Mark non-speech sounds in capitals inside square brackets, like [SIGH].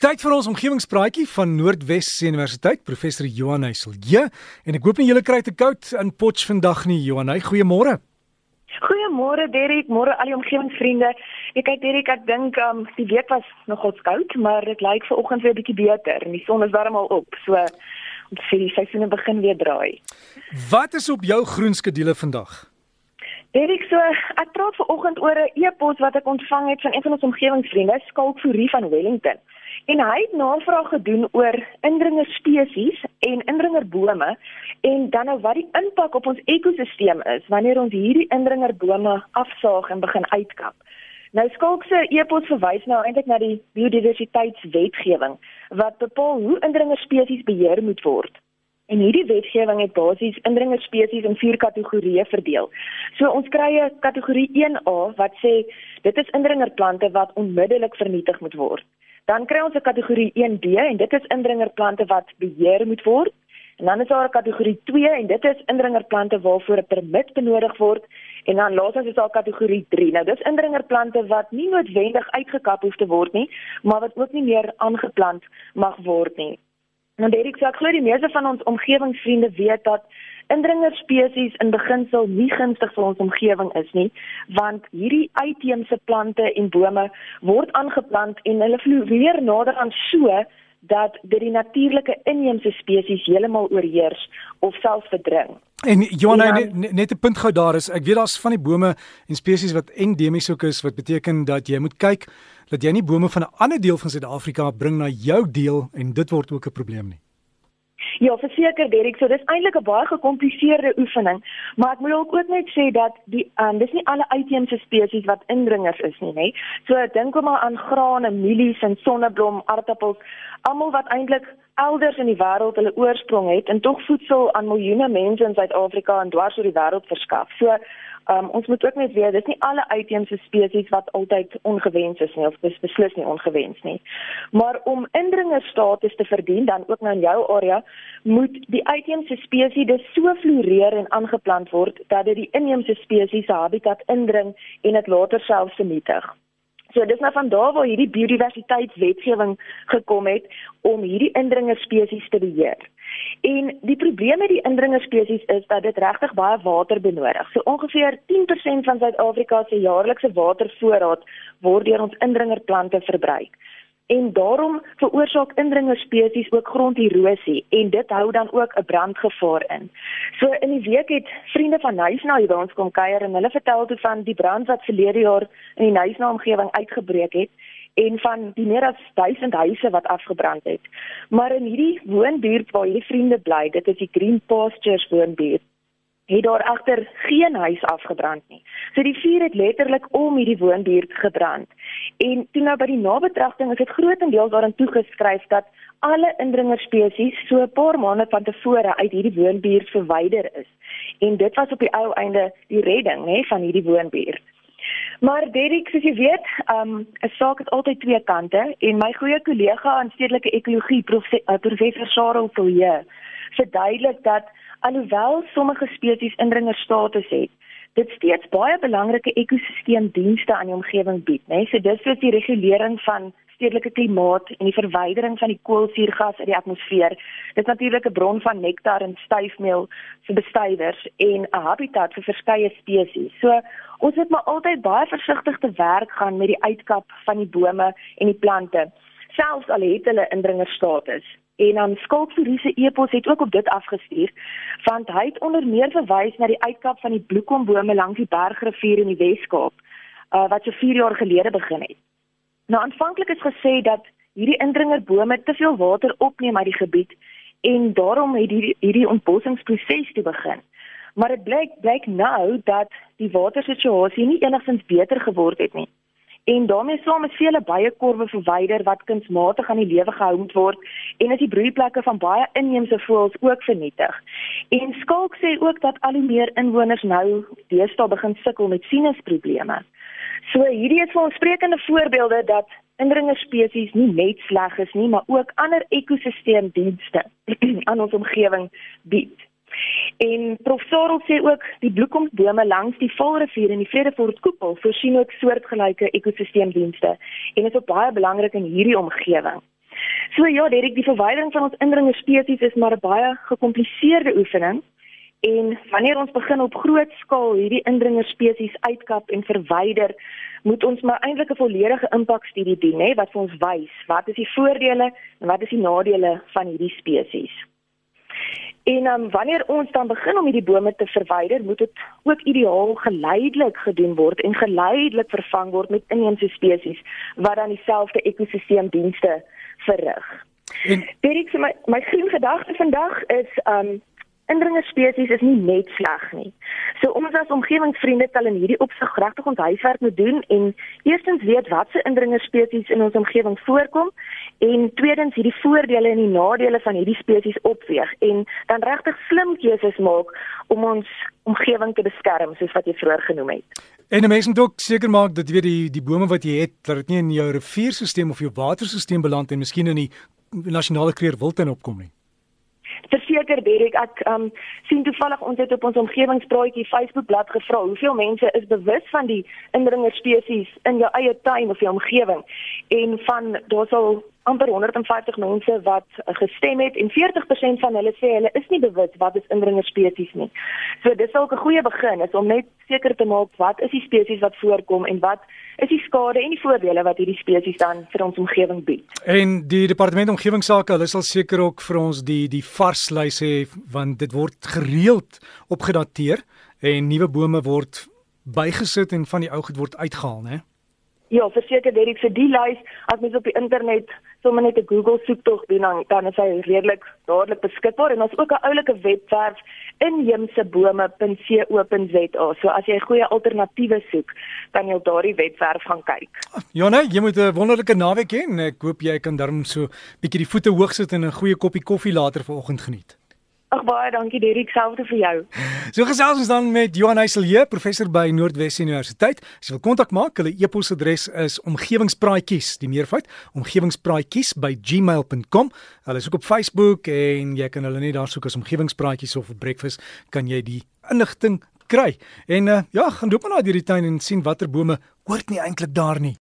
Tyd vir ons omgewingspraatjie van Noordwes Universiteit, professor Johan Heisel. Ja, en ek hoop nie julle kry te koud in Potch vandag nie, Johan. Hy, goeiemôre. Goeiemôre Derek, môre al die omgewingsvriende. Ek kyk Derek, ek dink um, die week was nogal koud, maar dit lyk ver oggend weer bietjie beter en die son is warm al op. So ons sien die seisoene begin weer draai. Wat is op jou groen skedule vandag? Derek, so ek praat ver oggend oor 'n e-pos wat ek ontvang het van een van ons omgewingsvriende, Skalk Fourie van Wellington. En hy het navraag gedoen oor indringer spesies en indringer bome en dan nou wat die impak op ons ekosisteem is wanneer ons hierdie indringer bome afsaag en begin uitkap. Nou skalk se e-pos verwys nou eintlik na die biodiversiteitswetgewing wat bepaal hoe indringer spesies beheer moet word. En hierdie wetgewing het basies indringer spesies in vier kategorieë verdeel. So ons kry 'n kategorie 1A wat sê dit is indringer plante wat onmiddellik vernietig moet word. Dan kry ons 'n kategorie 1B en dit is indringer plante wat beheer moet word. En dan is daar 'n kategorie 2 en dit is indringer plante waarvoor 'n permit benodig word. En dan laasens is daar kategorie 3. Nou dis indringer plante wat nie noodwendig uitgekap hoef te word nie, maar wat ook nie meer aangeplant mag word nie. Nou Derek sê ek glo die meeste van ons omgewingsvriende weet dat indringer spesies in beginsel nie gunstig vir ons omgewing is nie, want hierdie uitheemse plante en bome word aangeplant en hulle floreer nader aan so dat dit die natuurlike inheemse spesies heeltemal oorheers of selfs verdring. En Johanna ja, net, net 'n punt gou daar is, ek weet daar's van die bome en spesies wat endemies ook is wat beteken dat jy moet kyk dat jy nie bome van 'n ander deel van Suid-Afrika bring na jou deel en dit word ook 'n probleem nie. Ja, verseker Derek, so dis eintlik 'n baie gekompliseerde oefening, maar ek moet ook ook net sê dat die um, dis nie alle uitheemse spesies wat indringers is nie, nê. So dink kom maar aan grane, mielies en sonneblom, aardappels, almal wat eintlik elders in die wêreld hulle oorsprong het en tog voedsel aan miljoene mense in Suid-Afrika en dwars oor die wêreld verskaf. So Um, ons moet ook net weet dis nie alle uitheemse spesies wat altyd ongewens is nie of dis beslis nie ongewens nie. Maar om indringerstatus te verdien dan ook nou in jou area moet die uitheemse spesies dus so floreer en aangeplant word dat dit die inheemse spesies se habitat indring en dit later self vernietig. So dis nou van daar waar hierdie biodiversiteitswetgewing gekom het om hierdie indringer spesies te beheer. En die probleem met die indringer spesies is dat dit regtig baie water benodig. So ongeveer 10% van Suid-Afrika se jaarlikse watervoorraad word deur ons indringerplante verbruik. En daarom veroorsaak indringer spesies ook gronderosie en dit hou dan ook 'n brandgevaar in. So in die week het vriende van Nuisna hier by ons kom kuier en hulle vertel toe van die brand wat verlede jaar in die Nuisna omgewing uitgebreek het en van die meer as 1000 huise wat afgebrand het. Maar in hierdie woonbuurt waar hierdie vriende bly, dit is die Green Pastures woonbuurt, het daar agter geen huis afgebrand nie. So die vuur het letterlik om hierdie woonbuurt gebrand. En toe nou by die nabetragting is dit grootendeels daarin toegeskryf dat alle indringer spesies so 'n paar maande van tevore uit hierdie woonbuurt verwyder is. En dit was op die ou einde die redding, hè, van hierdie woonbuurt. Maar Derek, soos jy weet, um 'n saak het altyd twee kante en my goeie kollega aan stedelike ekologie, eh, professor Sarel Vilje, verduidelik dat alhoewel sommige spesies indringerstatus het, dit steeds baie belangrike ekosisteemdienste aan die omgewing bied, né? Nee? So dis soos die regulering van stedelike klimaat en die verwydering van die koolsuurgas uit die atmosfeer. Dit is natuurlik 'n bron van nektar en styfmeel vir bestuivers en 'n habitat vir verskeie spesies. So ons moet maar altyd baie versigtig te werk gaan met die uitkap van die bome en die plante, selfs al het hulle indringerstatus. En dan Skalkforiese epos het ook op dit afgestuur want hy het onder meer verwys na die uitkap van die bloekombome langs die Bergrivier in die Wes-Kaap uh, wat so 4 jaar gelede begin het. Nou aanvanklik is gesê dat hierdie indringerbome te veel water opneem uit die gebied en daarom het hierdie hierdie ontbossingsproses te begin. Maar dit blyk blyk nou dat die watersituasie nie enigstens beter geword het nie. En daarmee saam is vele baie korwe verwyder wat kunsmatig aan die lewe gehou moet word en is die broeiplekke van baie inheemse voëls ook vernietig. En Skalk sê ook dat al hoe meer inwoners nou deesdae begin sukkel met sinusprobleme. So hierdie is vir ons sprekende voorbeelde dat indringer spesies nie net sleg is nie, maar ook ander ekosisteemdienste [CLEARS THROAT] aan ons omgewing bied. En Prof Sarel sê ook die bloekomsbome langs die Vaalrivier en die Vredefort koepel voorsien ook soortgelyke ekosisteemdienste en is ook baie belangrik in hierdie omgewing. So ja, Derek, die verwydering van ons indringer spesies is maar 'n baie gekompliseerde oefening. En wanneer ons begin op groot skaal hierdie indringer spesies uitkap en verwyder, moet ons maar eintlik 'n volledige impakstudie doen, hè, wat vir ons wys wat is die voordele en wat is die nadele van hierdie spesies. En um, wanneer ons dan begin om hierdie bome te verwyder, moet dit ook ideaal geleidelik gedoen word en geleidelik vervang word met inheemse spesies wat dan dieselfde ekosisteemdienste verrig. En Derek, my my groen gedagte vandag is um indringer spesies is nie net sleg nie. So ons as omgewingsvriende tel in hierdie opsig regtig ons huiswerk moet doen en eerstens weet watse indringer spesies in ons omgewing voorkom en tweedens hierdie voordele en die nadele van hierdie spesies opweeg en dan regtig slim keuses maak om ons omgewing te beskerm soos wat jy vroeër genoem het. En die mense moet ook seker maak dat weet die die bome wat jy het, dat dit nie in jou rivierstelsel of jou waterstelsel beland en miskien in die nasionale kreer wildtuin opkom nie verseker Derek ek um, sien toevallig ons het op ons omgewingspraatjie Facebook bladsy gevra hoeveel mense is bewus van die indringer spesies in jou eie tuin of jou omgewing en van daar sal amper 150 mense wat gestem het en 40% van hulle sê hulle is nie bewus wat is indringer spesies nie. So dis ook 'n goeie begin is om net seker te maak wat is die spesies wat voorkom en wat is die skade en die voordele wat hierdie spesies dan vir ons omgewing bied. En die departement omgewingsake, hulle sal seker ook vir ons die die vars lys hê want dit word gereeld opgedateer en nuwe bome word bygesit en van die ou goed word uitgehaal, né? Ja, verseker Derek, vir die lys as mens op die internet sommer net 'n Google soektog doen dan dan is hy redelik dadelik beskikbaar en ons ook 'n oulike webwerf inheemsebome.co.za. So as jy 'n goeie alternatiewe soek, kan jy op daardie webwerf gaan kyk. Nee, jy moet 'n wonderlike naweek hê en ek hoop jy kan darm so bietjie die voete hoog sit en 'n goeie koppie koffie later vanoggend geniet. Ag baie dankie Derek, selfde vir jou. So gesels ons dan met Johan Heiselje, professor by Noordwes Universiteit. As jy wil kontak maak, hulle e-posadres is omgewingspraatjies, die meervoud, omgewingspraatjies@gmail.com. Hulle is ook op Facebook en jy kan hulle net daar soek as omgewingspraatjies of breakfast, kan jy die inligting kry. En uh, ja, gaan loop maar na hierdie tuin en sien watter bome hoort nie eintlik daar nie.